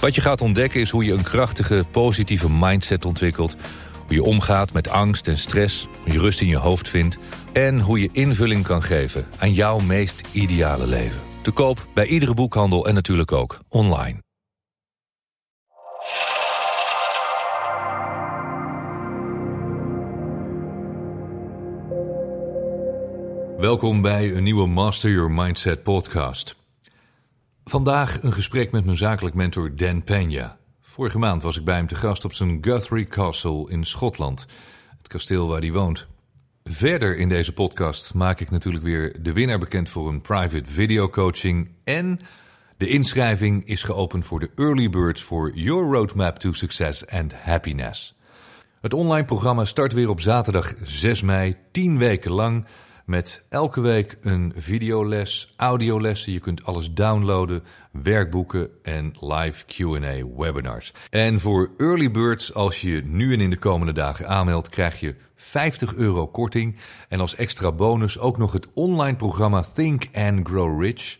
Wat je gaat ontdekken is hoe je een krachtige, positieve mindset ontwikkelt. Hoe je omgaat met angst en stress, hoe je rust in je hoofd vindt... en hoe je invulling kan geven aan jouw meest ideale leven. Te koop bij iedere boekhandel en natuurlijk ook online. Welkom bij een nieuwe Master Your Mindset podcast. Vandaag een gesprek met mijn zakelijk mentor Dan Peña. Vorige maand was ik bij hem te gast op zijn Guthrie Castle in Schotland, het kasteel waar hij woont. Verder in deze podcast maak ik natuurlijk weer de winnaar bekend voor een private video coaching en de inschrijving is geopend voor de Early Birds voor Your Roadmap to Success and Happiness. Het online programma start weer op zaterdag 6 mei, 10 weken lang. Met elke week een videoles, audiolessen. Je kunt alles downloaden, werkboeken en live QA webinars. En voor early birds, als je nu en in de komende dagen aanmeldt, krijg je 50 euro korting. En als extra bonus ook nog het online programma Think and Grow Rich.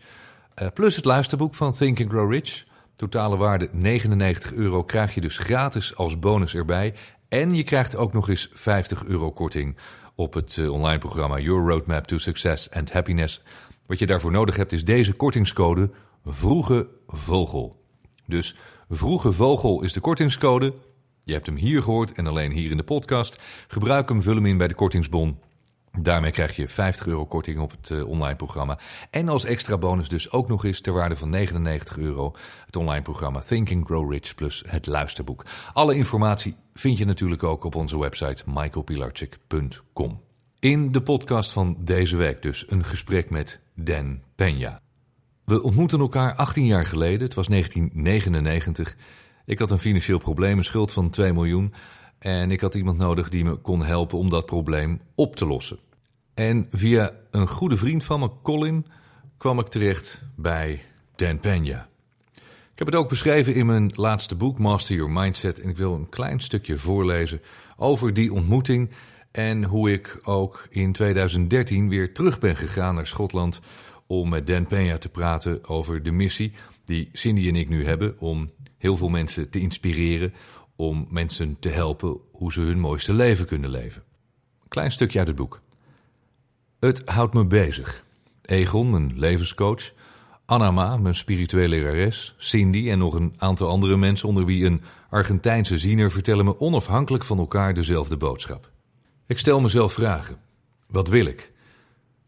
Uh, plus het luisterboek van Think and Grow Rich. Totale waarde 99 euro krijg je dus gratis als bonus erbij. En je krijgt ook nog eens 50 euro korting op het uh, online programma Your Roadmap to Success and Happiness. Wat je daarvoor nodig hebt is deze kortingscode Vroege Vogel. Dus Vroege Vogel is de kortingscode. Je hebt hem hier gehoord en alleen hier in de podcast. Gebruik hem, vul hem in bij de kortingsbon. Daarmee krijg je 50 euro korting op het uh, online programma. En als extra bonus dus ook nog eens ter waarde van 99 euro... het online programma Think and Grow Rich plus het luisterboek. Alle informatie vind je natuurlijk ook op onze website michaelpilarchik.com. In de podcast van deze week dus een gesprek met Dan Peña. We ontmoetten elkaar 18 jaar geleden, het was 1999. Ik had een financieel probleem, een schuld van 2 miljoen... En ik had iemand nodig die me kon helpen om dat probleem op te lossen. En via een goede vriend van me, Colin, kwam ik terecht bij Dan Peña. Ik heb het ook beschreven in mijn laatste boek, Master Your Mindset. En ik wil een klein stukje voorlezen over die ontmoeting. En hoe ik ook in 2013 weer terug ben gegaan naar Schotland. om met Dan Peña te praten over de missie die Cindy en ik nu hebben. om heel veel mensen te inspireren om mensen te helpen hoe ze hun mooiste leven kunnen leven. Klein stukje uit het boek. Het houdt me bezig. Egon, mijn levenscoach, Anama, mijn spirituele lerares, Cindy en nog een aantal andere mensen onder wie een Argentijnse ziener vertellen me onafhankelijk van elkaar dezelfde boodschap. Ik stel mezelf vragen. Wat wil ik?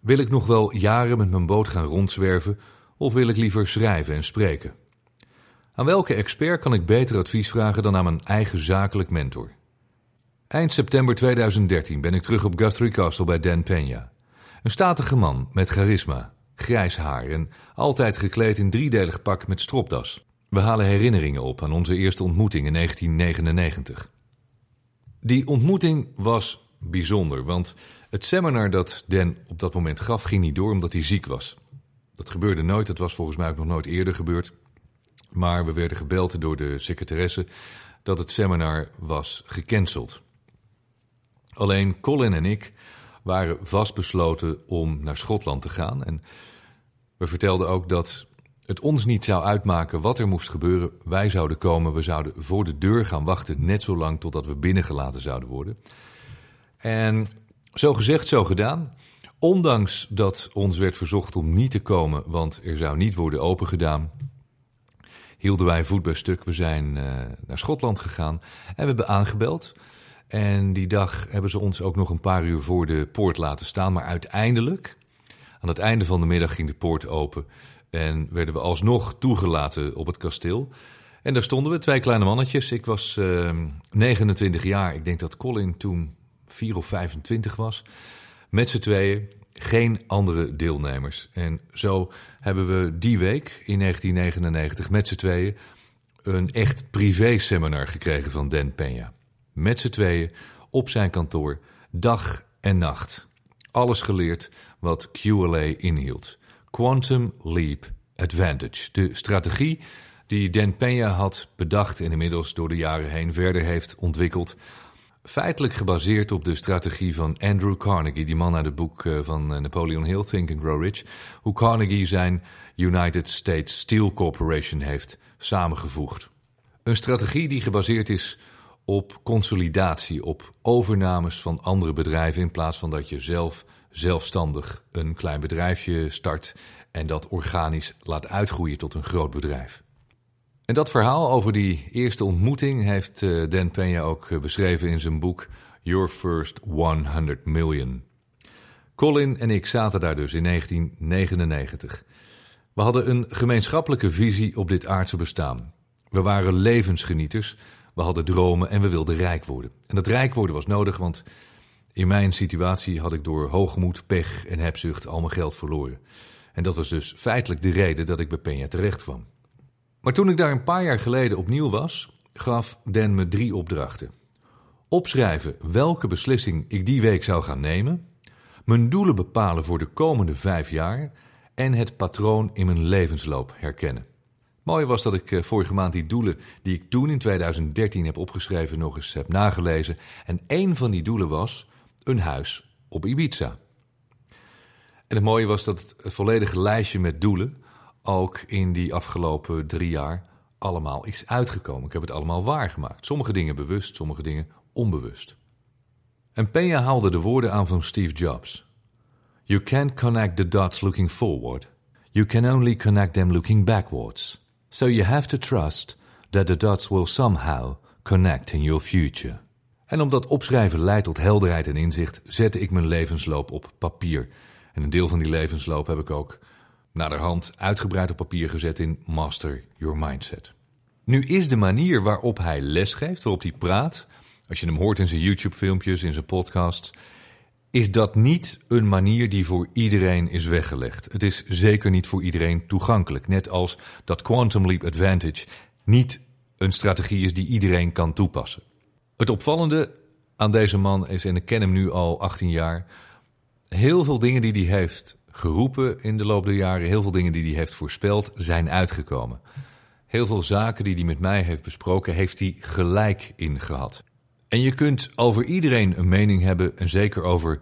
Wil ik nog wel jaren met mijn boot gaan rondzwerven of wil ik liever schrijven en spreken? Aan welke expert kan ik beter advies vragen dan aan mijn eigen zakelijk mentor? Eind september 2013 ben ik terug op Guthrie Castle bij Dan Peña. Een statige man met charisma, grijs haar en altijd gekleed in driedelig pak met stropdas. We halen herinneringen op aan onze eerste ontmoeting in 1999. Die ontmoeting was bijzonder, want het seminar dat Dan op dat moment gaf ging niet door omdat hij ziek was. Dat gebeurde nooit, dat was volgens mij ook nog nooit eerder gebeurd. Maar we werden gebeld door de secretaresse dat het seminar was gecanceld. Alleen Colin en ik waren vastbesloten om naar Schotland te gaan. En we vertelden ook dat het ons niet zou uitmaken wat er moest gebeuren. Wij zouden komen, we zouden voor de deur gaan wachten, net zo lang totdat we binnengelaten zouden worden. En zo gezegd, zo gedaan. Ondanks dat ons werd verzocht om niet te komen, want er zou niet worden opengedaan, hielden wij voet bij stuk. We zijn uh, naar Schotland gegaan en we hebben aangebeld. En die dag hebben ze ons ook nog een paar uur voor de poort laten staan. Maar uiteindelijk, aan het einde van de middag, ging de poort open. En werden we alsnog toegelaten op het kasteel. En daar stonden we, twee kleine mannetjes. Ik was uh, ehm, 29 jaar. Ik denk dat Colin toen 4 of 25 was. Met z'n tweeën geen andere deelnemers. En zo hebben we die week in 1999 met z'n tweeën een echt privé-seminar gekregen van Dan Peña. Met z'n tweeën op zijn kantoor, dag en nacht. Alles geleerd wat QLA inhield. Quantum Leap Advantage. De strategie die Dan Peña had bedacht en inmiddels door de jaren heen verder heeft ontwikkeld. Feitelijk gebaseerd op de strategie van Andrew Carnegie, die man uit het boek eh, van eh, Napoleon Hill, Think and Grow Rich. Hoe Carnegie zijn United States Steel Corporation heeft samengevoegd. Een strategie die gebaseerd is op consolidatie, op overnames van andere bedrijven in plaats van dat je zelf zelfstandig een klein bedrijfje start en dat organisch laat uitgroeien tot een groot bedrijf. En dat verhaal over die eerste ontmoeting heeft eh, Dan Peña ook eh, beschreven in zijn boek Your First 100 Million. Colin en ik zaten daar dus in 1999. We hadden een gemeenschappelijke visie op dit aardse bestaan. We waren levensgenieters, we hadden dromen en we wilden rijk worden. En dat rijk worden was nodig, want in mijn situatie had ik door hoogmoed, pech en hebzucht al mijn geld verloren. En dat was dus feitelijk de reden dat ik bij Peña terecht kwam. Maar toen ik daar een paar jaar geleden opnieuw was, gaf Dan me drie opdrachten. Opschrijven welke beslissing ik die week zou gaan nemen, mijn doelen bepalen voor de komende vijf jaar en het patroon in mijn levensloop herkennen. Mooi was dat ik eh, vorige maand die doelen die ik toen in 2013 heb opgeschreven nog eens heb nagelezen. En één van die doelen was een huis op Ibiza. En het mooie was dat het volledige lijstje met doelen ook in die afgelopen drie jaar allemaal is uitgekomen. Ik heb het allemaal waargemaakt. Sommige dingen bewust, sommige dingen onbewust. En Peña haalde de woorden aan van Steve Jobs. You can't connect the dots looking forward. You can only connect them looking backwards. So you have to trust that the dots will somehow connect in your future. En omdat opschrijven leidt tot helderheid en inzicht, zette ik mijn levensloop op papier. En een deel van die levensloop heb ik ook naderhand uitgebreid op papier gezet in Master Your Mindset. Nu is de manier waarop hij lesgeeft, waarop hij praat, als je hem hoort in zijn YouTube-filmpjes, in zijn podcasts, is dat niet een manier die voor iedereen is weggelegd. Het is zeker niet voor iedereen toegankelijk. Net als dat Quantum Leap Advantage niet een strategie is die iedereen kan toepassen. Het opvallende aan deze man is, en ik ken hem nu al 18 jaar, heel veel dingen die hij heeft geroepen in de loop der jaren, heel veel dingen die hij heeft voorspeld, zijn uitgekomen. Heel veel zaken die hij met mij heeft besproken, heeft hij gelijk in gehad. En je kunt over iedereen een mening hebben, en zeker over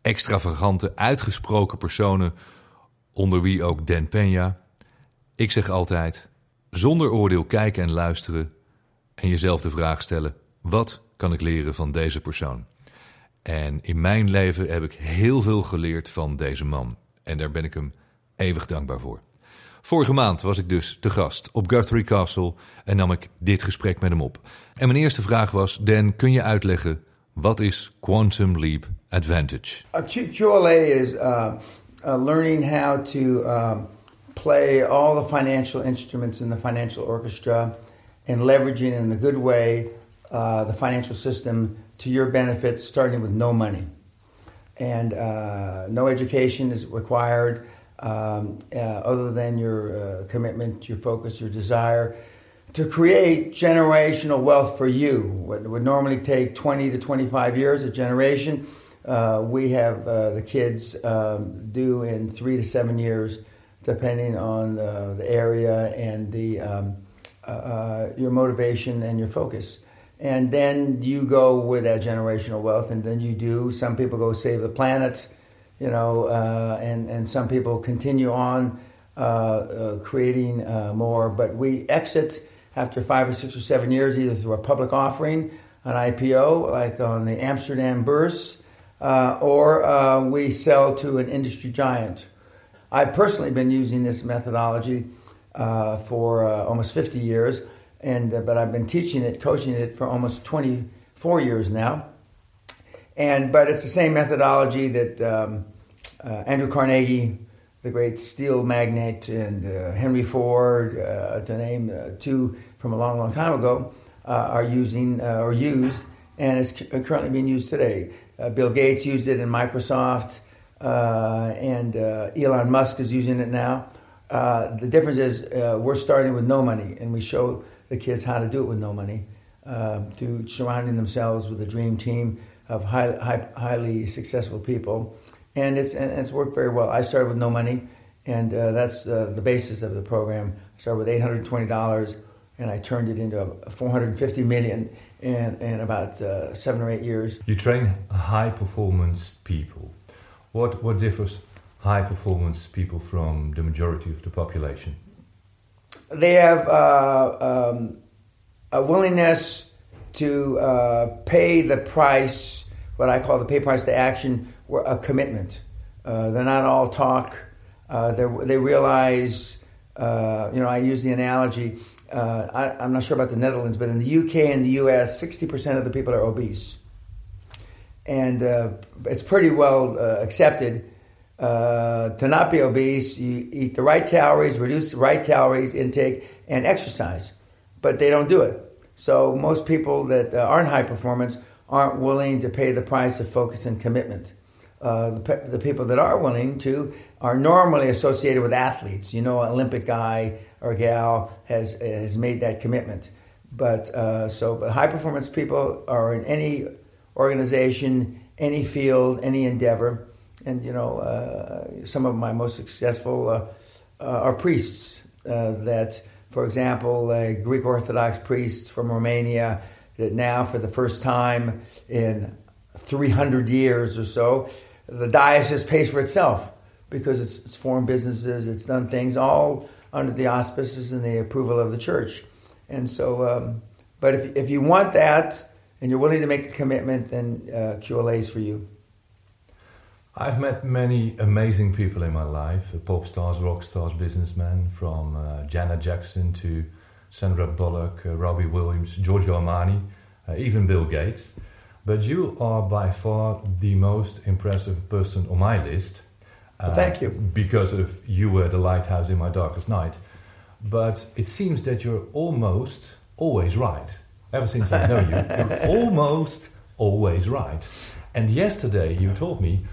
extravagante, uitgesproken personen, onder wie ook Dan Peña. Ik zeg altijd: zonder oordeel kijken en luisteren en jezelf de vraag stellen: wat kan ik leren van deze persoon? En in mijn leven heb ik heel veel geleerd van deze man. En daar ben ik hem eeuwig dankbaar voor. Vorige maand was ik dus te gast op Guthrie Castle en nam ik dit gesprek met hem op. En mijn eerste vraag was: Dan, kun je uitleggen wat is Quantum Leap Advantage? QLA is uh, uh, learning how to um, play all the financial instruments in the financial orchestra and leveraging in a good way uh, the financial system to your benefit, starting with no money. And uh, no education is required um, uh, other than your uh, commitment, your focus, your desire to create generational wealth for you. What would normally take 20 to 25 years, a generation, uh, we have uh, the kids um, do in three to seven years, depending on the, the area and the, um, uh, your motivation and your focus and then you go with that generational wealth, and then you do. Some people go save the planet, you know, uh, and and some people continue on uh, uh, creating uh, more. But we exit after five or six or seven years, either through a public offering, an IPO, like on the Amsterdam Beurs, uh, or uh, we sell to an industry giant. I've personally been using this methodology for almost 50 years and uh, but I've been teaching it, coaching it for almost 24 years now. And but it's the same methodology that um, uh, Andrew Carnegie, the great steel magnate, and uh, Henry Ford, uh, to name uh, two from a long, long time ago, uh, are using or used, and it's currently being used today. Bill Gates used it in Microsoft, and Elon Musk is using it now. the difference is we're starting with no money, and we show the kids how to do it with no money uh, through surrounding themselves with a dream team of high, high, highly successful people. And it's, and it's worked very well. I started with no money, and uh, that's uh, the basis of the program. I started with $820, and I turned it into a 450 million in, in about uh, seven or eight years. You train high performance people. What, what differs high performance people from the majority of the population? They have uh, um, a willingness to uh, pay the price, what I call the pay price to action, a commitment. Uh, they're not all talk. Uh, they realize, uh, you know, I use the analogy. Uh, I, am not sure about the Netherlands, but in the UK and the US, 60% of the people are obese. And it's pretty well accepted to not be obese. You eat the right calories, reduce the right calories intake, and exercise. But they don't do it. So most people that uh, aren't high performance aren't willing to pay the price of focus and commitment. Uh, the, the, people that are willing to are normally associated with athletes. You know, an Olympic guy or gal has has made that commitment. But uh, so, but high performance people are in any organization, any field, any endeavor. And you know, uh, some of my most successful uh, uh, are priests that for example, a Greek Orthodox priest from Romania that now, for the first time in 300 years or so, the diocese pays for itself because it's, it's formed businesses, it's done things all under the auspices and the approval of the church. And so, um, but if, if you want that and you're willing to make the commitment, then uh, QLA is for you. I've met many amazing people in my life pop stars, rock stars, businessmen, from uh, Janet Jackson to Sandra Bullock, uh, Robbie Williams, Giorgio Armani, uh, even Bill Gates. But you are by far the most impressive person on my list. Well, thank you. Because of you were the lighthouse in my darkest night. But it seems that you're almost always right. Ever since I know you, you're almost always right. And yesterday you told me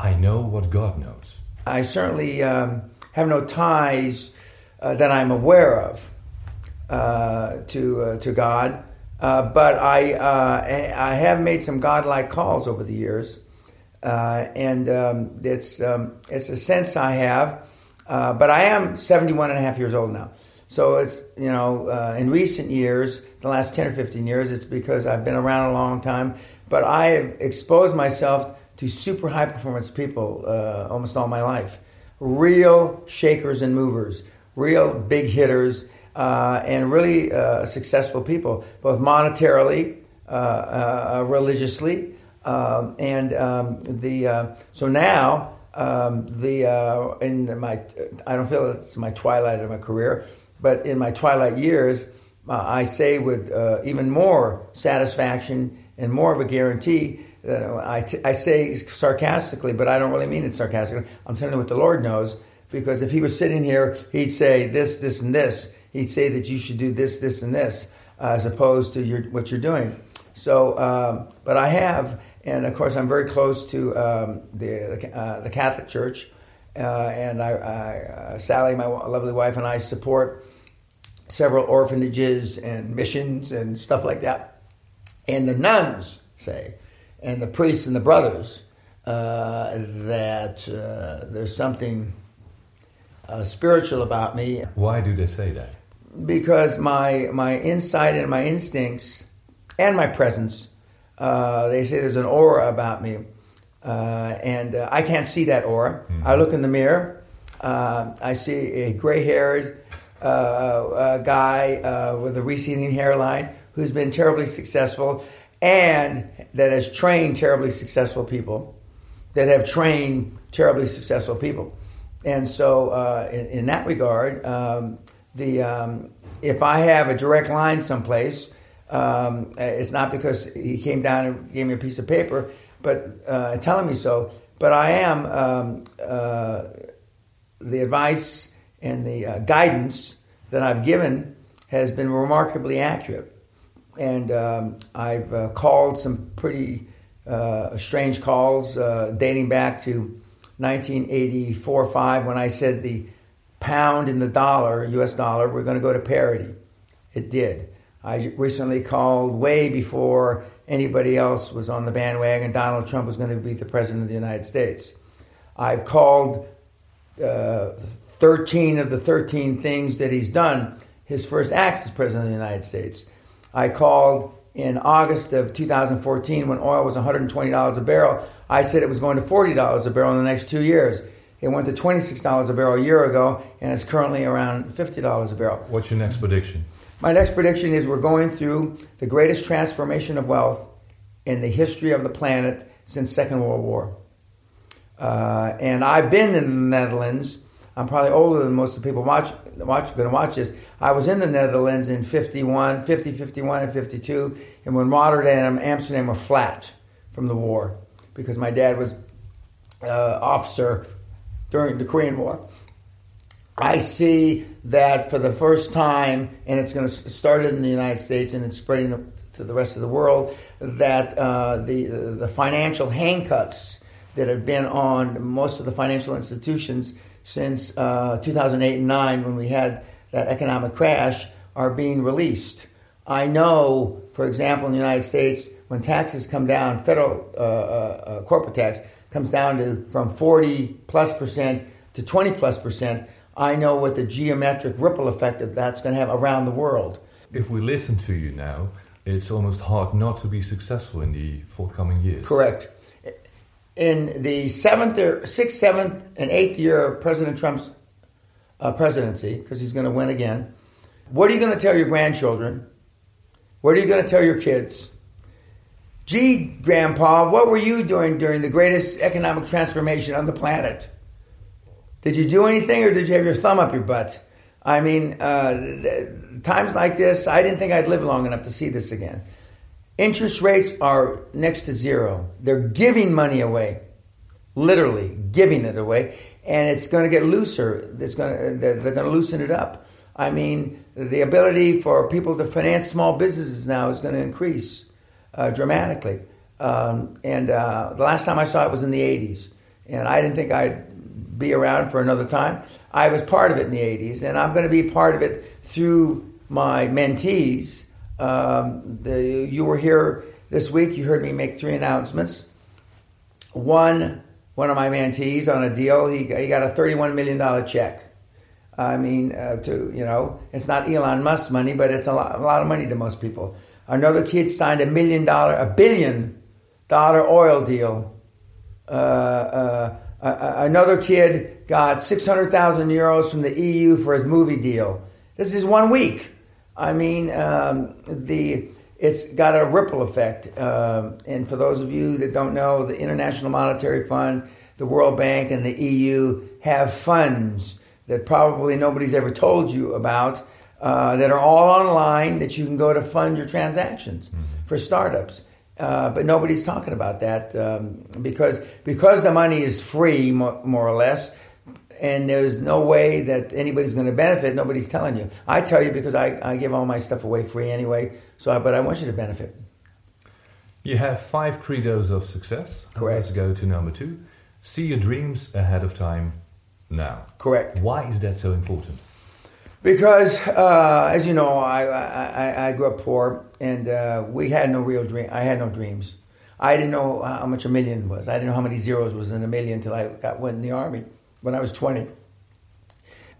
I know what God knows. I certainly um, have no ties uh, that I'm aware of uh, to uh, to God, uh, but I uh, I have made some godlike calls over the years, uh, and um, it's um, it's a sense I have. but I am 71 and a half years old now. So it's, you know, in recent years, the last 10 or 15 years, it's because I've been around a long time. But I have exposed myself to super high performance people uh, almost all my life. Real shakers and movers, real big hitters, uh, and really uh, successful people, both monetarily, uh, uh, religiously, um, and um, the uh, so now um, the in my I don't feel it's my twilight of my career, but in my twilight years, I say with even more satisfaction and more of a guarantee I, t- I say sarcastically, but I don't really mean it sarcastically. I'm telling you what the Lord knows, because if He was sitting here, He'd say this, this, and this. He'd say that you should do this, this, and this, uh, as opposed to your, what you're doing. So, um, but I have, and of course, I'm very close to um, the uh, the Catholic Church, uh, and I, I uh, Sally, my lovely wife, and I support several orphanages and missions and stuff like that. And the nuns say and the priests and the brothers uh, that uh, there's something uh, spiritual about me. Why do they say that? Because my my insight and my instincts and my presence, uh, they say there's an aura about me, uh, and uh, I can't see that aura. Mm-hmm. I look in the mirror, I see a gray-haired guy with a receding hairline who's been terribly successful and that has trained terribly successful people that have trained terribly successful people. And so, uh, in, in, that regard, um, the um, if I have a direct line someplace, um, it's not because he came down and gave me a piece of paper, but uh, telling me so. But I am um, uh, the advice and the uh, guidance that I've given has been remarkably accurate and um, I've uh, called some pretty uh, strange calls uh, dating back to 1984 5 when I said the pound and the dollar, US dollar, we're going to go to parity. It did. I recently called way before anybody else was on the bandwagon. Donald Trump was going to be the president of the United States. I've called uh, 13 of the 13 things that he's done his first acts as president of the United States. I called in August of 2014 when oil was $120 a barrel. I said it was going to $40 a barrel in the next two years. It went to $26 a barrel a year ago, and it's currently around $50 a barrel. What's your next prediction? My next prediction is we're going through the greatest transformation of wealth in the history of the planet since Second World War. Uh, and I've been in the Netherlands. I'm probably older than most of the people watch, watch going to watch this. I was in the Netherlands in 51, 50, 51, and 52, and when Rotterdam and Amsterdam were flat from the war because my dad was uh, officer during the Korean War. I see that for the first time, and it's going to start in the United States and it's spreading to the rest of the world, that uh, the, the financial handcuffs that have been on most of the financial institutions since uh, 2008 and 9 when we had that economic crash are being released. I know, for example, in the United States, when taxes come down, federal uh, uh, uh corporate tax comes down to from 40 plus percent to 20 plus percent I know what the geometric ripple effect that that's going to have around the world. If we listen to you now, it's almost hard not to be successful in the forthcoming years. Correct. In the seventh, or sixth, seventh, and eighth year of President Trump's uh, presidency, because he's going to win again, what are you going to tell your grandchildren? What are you going to tell your kids? Gee, Grandpa, what were you doing during the greatest economic transformation on the planet? Did you do anything or did you have your thumb up your butt? I mean, uh, times like this, I didn't think I'd live long enough to see this again. Interest rates are next to zero. They're giving money away, literally giving it away, and it's going to get looser. It's going to, they're going to loosen it up. I mean, the ability for people to finance small businesses now is going to increase uh, dramatically. Um, and uh, the last time I saw it was in the 80s, and I didn't think I'd be around for another time. I was part of it in the 80s, and I'm going to be part of it through my mentees. Um, the, you were here this week, you heard me make three announcements. One, one of my mentees on a deal, he, he got a $31 million check. I mean, uh, to, you know, it's not Elon Musk money, but it's a lot, a lot of money to most people. Another kid signed a million dollar, a billion dollar oil deal. Uh, uh, another kid got 600,000 euros from the EU for his movie deal. This is one week. I mean, um, the it's got a ripple effect. Um, and for those of you that don't know, the International Monetary Fund, the World Bank, and the EU have funds that probably nobody's ever told you about uh, that are all online that you can go to fund your transactions mm-hmm. for startups. Uh, but nobody's talking about that um, because because the money is free, more, more, or less, and there's no way that anybody's going to benefit. Nobody's telling you. I tell you because I, I give all my stuff away free anyway. So, I, but I want you to benefit. You have five credos of success. Correct. Let's go to number two. See your dreams ahead of time now. Correct. Why is that so important? Because, uh, as you know, I, I, I, grew up poor, and uh, we had no real dream. I had no dreams. I didn't know how much a million was. I didn't know how many zeros was in a million until I got went in the army when I was twenty.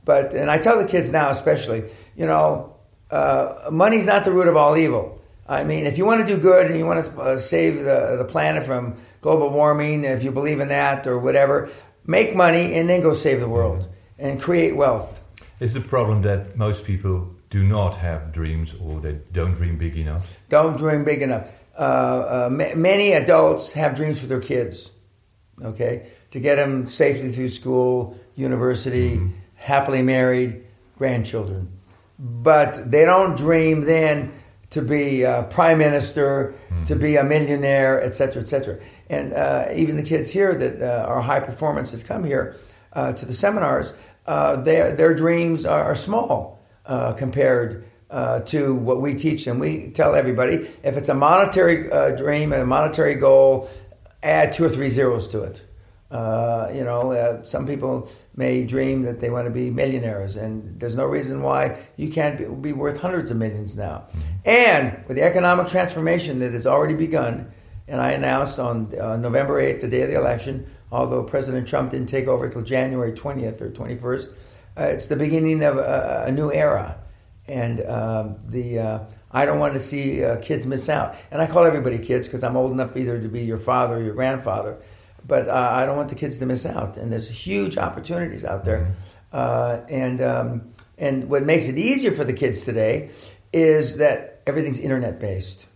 But and I tell the kids now, especially, you know, uh, money's not the root of all evil. I mean, if you want to do good and you want to uh, save the the planet from global warming, if you believe in that or whatever, make money and then go save the world and create wealth. Is the problem that most people do not have dreams or they don't dream big enough? Don't dream big enough. Uh, uh, many adults have dreams for their kids, okay? To get them safely through school, university, mm-hmm. happily married, grandchildren. But they don't dream then to be a prime minister, mm-hmm. to be a millionaire, etc., etc. And uh, even the kids here that uh, are high performance that come here uh, to the seminars, uh, their, their dreams are, are small uh, compared uh, to what we teach them. We tell everybody if it's a monetary uh, dream and a monetary goal, add two or three zeros to it. Uh, you know, uh, some people may dream that they want to be millionaires, and there's no reason why you can't be, be worth hundreds of millions now. And with the economic transformation that has already begun, and I announced on uh, November 8th, the day of the election, although President Trump didn't take over until January 20th or 21st, uh, it's the beginning of a, a new era. And um, the uh, I don't want to see uh, kids miss out. And I call everybody kids because I'm old enough either to be your father or your grandfather but uh, I don't want the kids to miss out. And there's huge opportunities out there. Mm-hmm. Uh, and um, and what makes it easier for the kids today is that everything's internet based.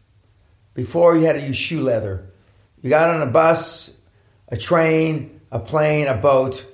Before you had to use shoe leather. You got on a bus, a train, a plane, a boat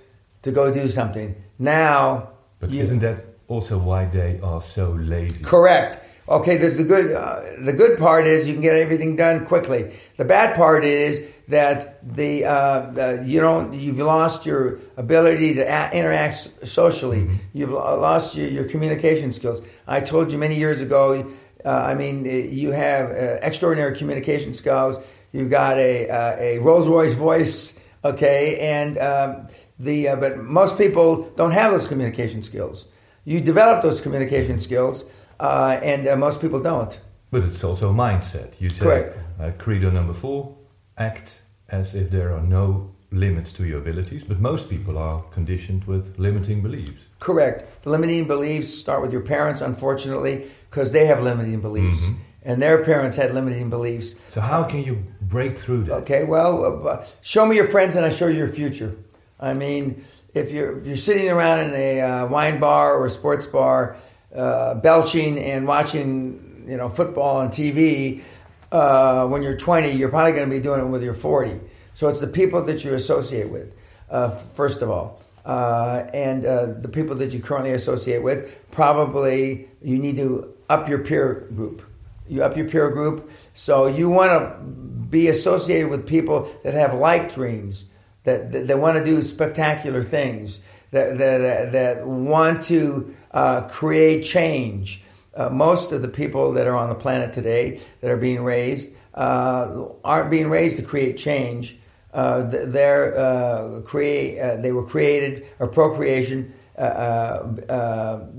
to go do something. Now, but you, isn't that also why they are so lazy? Correct. Okay, there's the good. Uh, the good part is you can get everything done quickly. The bad part is that the, uh, the you don't you've lost your ability to a- interact socially. Mm-hmm. You've lost your, your communication skills. I told you many years ago. Uh, I mean, you have uh, extraordinary communication skills. You've got a uh, a Rolls Royce voice, okay, and um, the uh, but most people don't have those communication skills. You develop those communication skills, uh, and most people don't. But it's also a mindset. You say Correct. credo number four: act as if there are no limits to your abilities, but most people are conditioned with limiting beliefs. Correct. The limiting beliefs start with your parents, unfortunately, because they have limiting beliefs. Mm-hmm. And their parents had limiting beliefs. So, how can you break through that? Okay, well, uh, show me your friends and I show you your future. I mean, if you're, if you're sitting around in a uh, wine bar or a sports bar, uh, belching and watching, you know, football on TV, uh, when you're 20, you're probably going to be doing it when you're 40. So it's the people that you associate with, uh, first of all. Uh, and uh, the people that you currently associate with, probably you need to up your peer group. You up your peer group. So you want to be associated with people that have like dreams, that, that, that want to do spectacular things, that, that, that want to uh, create change uh, most of the people that are on the planet today that are being raised uh, aren't being raised to create change. Uh, they're uh, create. Uh, they were created or procreation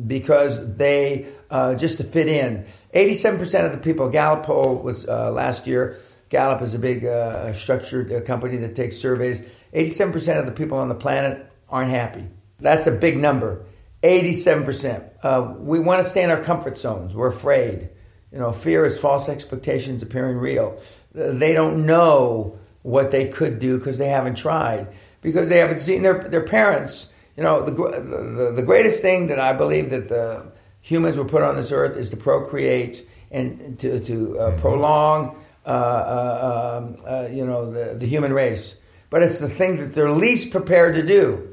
because they just to fit in. Eighty-seven percent of the people. Gallup poll was last year. Gallup is a big structured company that takes surveys. Eighty-seven percent of the people on the planet aren't happy. That's a big number. 87%. Uh, we want to stay in our comfort zones. We're afraid. You know, fear is false expectations appearing real. They don't know what they could do because they haven't tried, because they haven't seen their, their parents. You know, the, the, the greatest thing that I believe that the humans were put on this earth is to procreate and to, to uh, mm-hmm. prolong, uh, uh, um, uh, you know, the, the human race. But it's the thing that they're least prepared to do.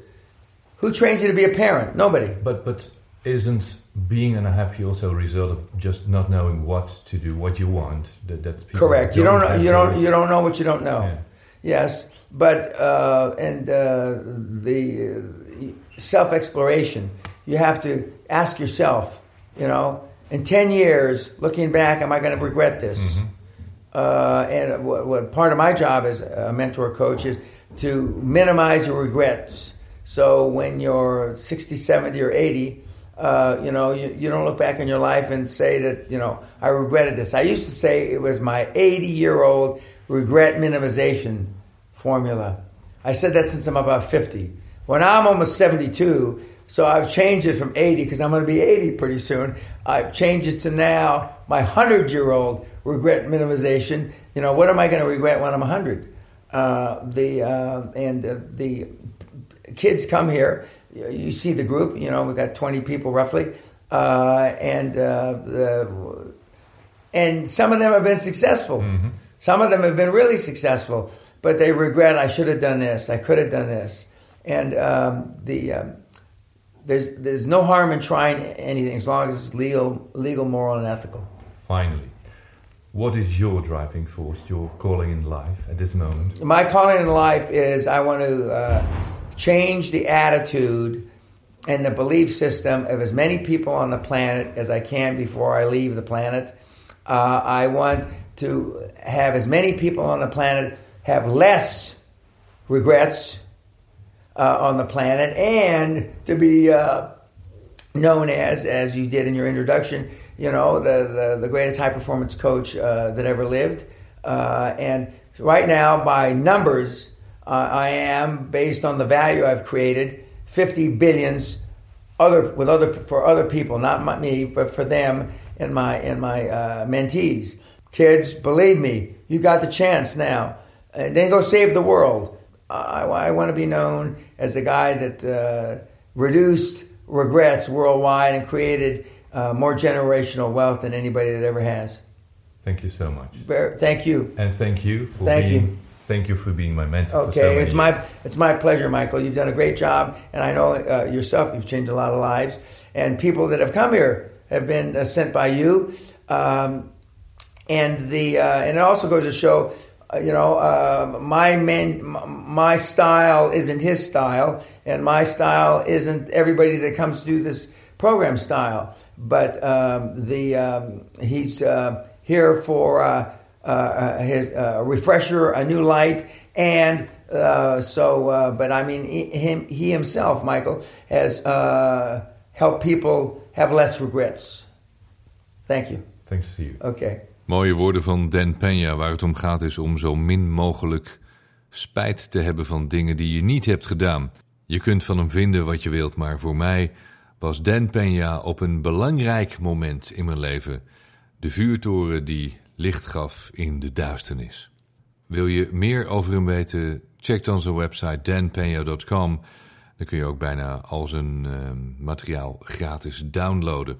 Who trains you to be a parent? Nobody. But but isn't being unhappy also a result of just not knowing what to do, what you want? That, that correct. You don't know, you don't you don't know what you don't know. Yeah. Yes, but uh, and uh, the uh, self exploration. You have to ask yourself. You know, in ten years, looking back, am I going to regret this? Mm-hmm. Uh, and what, what part of my job as a mentor coach is to minimize your regrets so when you're 60, 70, or 80, uh, you know, you, you, don't look back in your life and say that, you know, I regretted this. I used to say it was my 80 year old regret minimization formula. I said that since I'm about 50. Well, now I'm almost 72, so I've changed it from 80 because I'm going to be 80 pretty soon. I've changed it to now my 100 year old regret minimization. You know, what am I going to regret when I'm 100? Uh, the uh, and uh, the kids come here. You see the group. You know, we've got twenty people roughly, uh, and uh, the, and some of them have been successful. Mm-hmm. Some of them have been really successful, but they regret. I should have done this. I could have done this. And um, the um, there's there's no harm in trying anything as long as it's legal, legal, moral, and ethical. Finally, what is your driving force, your calling in life at this moment? My calling in life is I want to uh, change the attitude and the belief system of as many people on the planet as I can before I leave the planet. Uh, I want to have as many people on the planet have less regrets uh, on the planet and to be uh, known as, as you did in your introduction, you know, the, the, the greatest high performance coach uh, that ever lived. Uh, and right now, by numbers, uh, I am, based on the value I've created, 50 billions other, with other, for other people, not my, me, but for them and my, and my uh, mentees. Kids, believe me, you got the chance now. And then go save the world. I, I want to be known as the guy that uh, reduced regrets worldwide and created uh, more generational wealth than anybody that ever has. Thank you so much. Thank you. And thank you for thank being, you. Thank you for being my mentor. Okay, so it's my it's my pleasure, Michael. You've done a great job, and I know uh, yourself. You've changed a lot of lives, and people that have come here have been uh, sent by you. Um, and the uh, and it also goes to show, uh, you know, uh, my men, my style isn't his style, and my style isn't everybody that comes through this program style. But um, the um, he's uh, here for uh, uh, his refresher, a new light, and so. but I mean, he, him he himself, Michael, has helped people have less regrets. Thank you. Thanks to you. Okay. Mooie woorden van Dan Peña. Waar het om gaat is om zo min mogelijk spijt te hebben van dingen die je niet hebt gedaan. Je kunt van hem vinden wat je wilt, maar voor mij was Dan Peña op een belangrijk moment in mijn leven de vuurtoren die licht gaf in de duisternis. Wil je meer over hem weten? Check dan zijn website danpeña.com. Dan kun je ook bijna al zijn uh, materiaal gratis downloaden.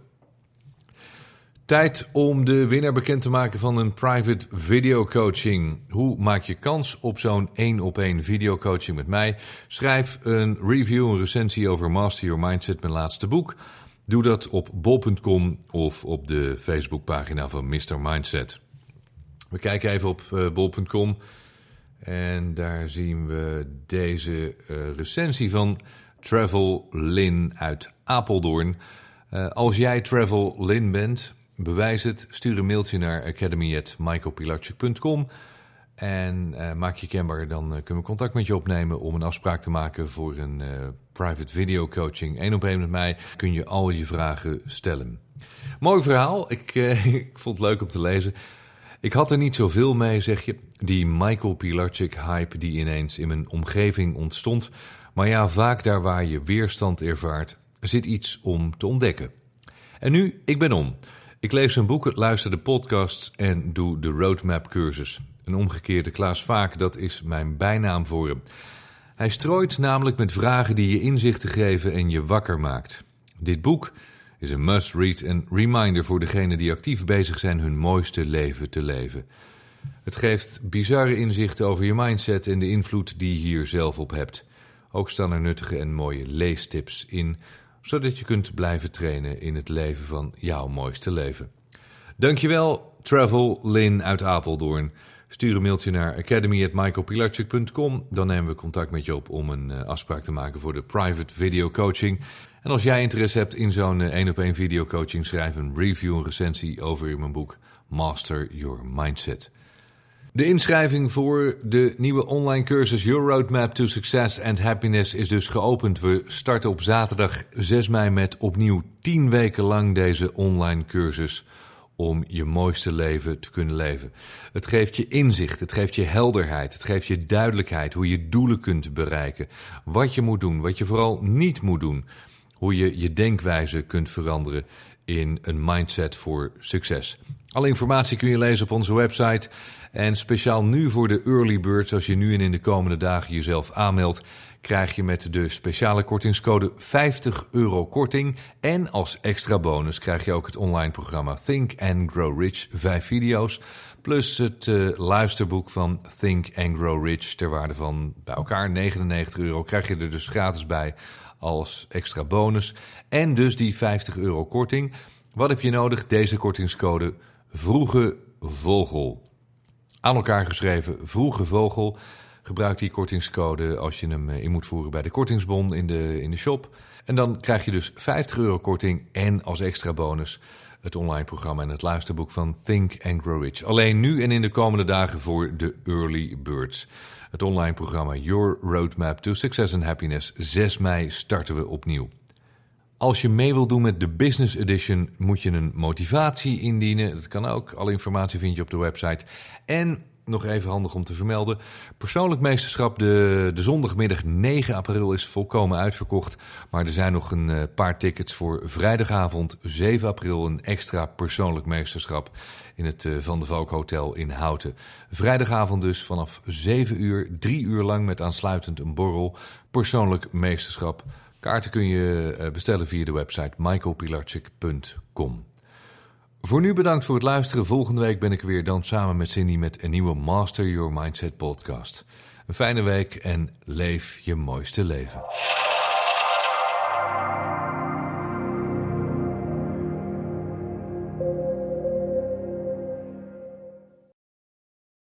Tijd om de winnaar bekend te maken van een private video coaching. Hoe maak je kans op zo'n één op één video coaching met mij? Schrijf een review, een recensie over Master Your Mindset, mijn laatste boek. Doe dat op bol.com of op de Facebookpagina van Mr. Mindset. We kijken even op uh, bol.com en daar zien we deze uh, recensie van Travel Lin uit Apeldoorn. Uh, als jij Travel Lin bent, bewijs het. Stuur een mailtje naar academy.michaelpilarchik.com en maak je kenbaar. Dan kunnen we contact met je opnemen om een afspraak te maken voor een private video coaching. Eén op één met mij kun je al je vragen stellen. Mooi verhaal. Ik, ik vond het leuk om te lezen. Ik had er niet zoveel mee, zeg je. Die Michael Pilarchik hype die ineens in mijn omgeving ontstond. Maar ja, vaak daar waar je weerstand ervaart, zit iets om te ontdekken. En nu, ik ben om. Ik lees zijn boeken, luister de podcasts en doe de roadmap cursus. Een omgekeerde Klaas Vaak, dat is mijn bijnaam voor hem. Hij strooit namelijk met vragen die je inzichten geven en je wakker maakt. Dit boek is een must-read en reminder voor degenen die actief bezig zijn hun mooiste leven te leven. Het geeft bizarre inzichten over je mindset en de invloed die je hier zelf op hebt. Ook staan er nuttige en mooie leestips in, zodat je kunt blijven trainen in het leven van jouw mooiste leven. Dankjewel, Travel Lin uit Apeldoorn. Stuur een mailtje naar academy.michaelpilarchik.com. Dan nemen we contact met je op om een uh, afspraak te maken voor de private video coaching. En als jij interesse hebt in zo'n één op één video coaching, schrijf een review, een recensie over mijn boek Master Your Mindset. De inschrijving voor de nieuwe online cursus Your Roadmap to Success and Happiness is dus geopend. We starten op zaterdag 6 mei met opnieuw 10 weken lang deze online cursus om je mooiste leven te kunnen leven. Het geeft je inzicht, het geeft je helderheid, het geeft je duidelijkheid hoe je doelen kunt bereiken, wat je moet doen, wat je vooral niet moet doen, hoe je je denkwijze kunt veranderen in een mindset voor succes. Alle informatie kun je lezen op onze website. En speciaal nu voor de early birds, als je nu en in de komende dagen jezelf aanmeldt, krijg je met de speciale kortingscode 50 euro korting. En als extra bonus krijg je ook het online programma Think and Grow Rich, vijf video's. Plus het uh, luisterboek van Think and Grow Rich ter waarde van bij elkaar 99 euro. Krijg je er dus gratis bij als extra bonus. En dus die 50 euro korting. Wat heb je nodig? Deze kortingscode Vroege Vogel. Aan elkaar geschreven Vroege Vogel. Gebruik die kortingscode als je hem in moet voeren bij de kortingsbon in de, in de shop. En dan krijg je dus 50 euro korting en als extra bonus het online programma en het luisterboek van Think and Grow Rich. Alleen nu en in de komende dagen voor de Early Birds. Het online programma Your Roadmap to Success and Happiness. 6 mei starten we opnieuw. Als je mee wilt doen met de Business Edition, moet je een motivatie indienen. Dat kan ook. Alle informatie vind je op de website. En nog even handig om te vermelden. Persoonlijk meesterschap, de, de zondagmiddag 9 april is volkomen uitverkocht. Maar er zijn nog een uh, paar tickets voor vrijdagavond 7 april. Een extra persoonlijk meesterschap in het uh, Van de Valk Hotel in Houten. Vrijdagavond dus vanaf 7 uur, 3 uur lang met aansluitend een borrel. Persoonlijk meesterschap. Kaarten kun je uh, bestellen via de website michaelpilarczyk.com. Voor nu bedankt voor het luisteren. Volgende week ben ik weer dan samen met Cindy met een nieuwe Master Your Mindset podcast. Een fijne week en leef je mooiste leven.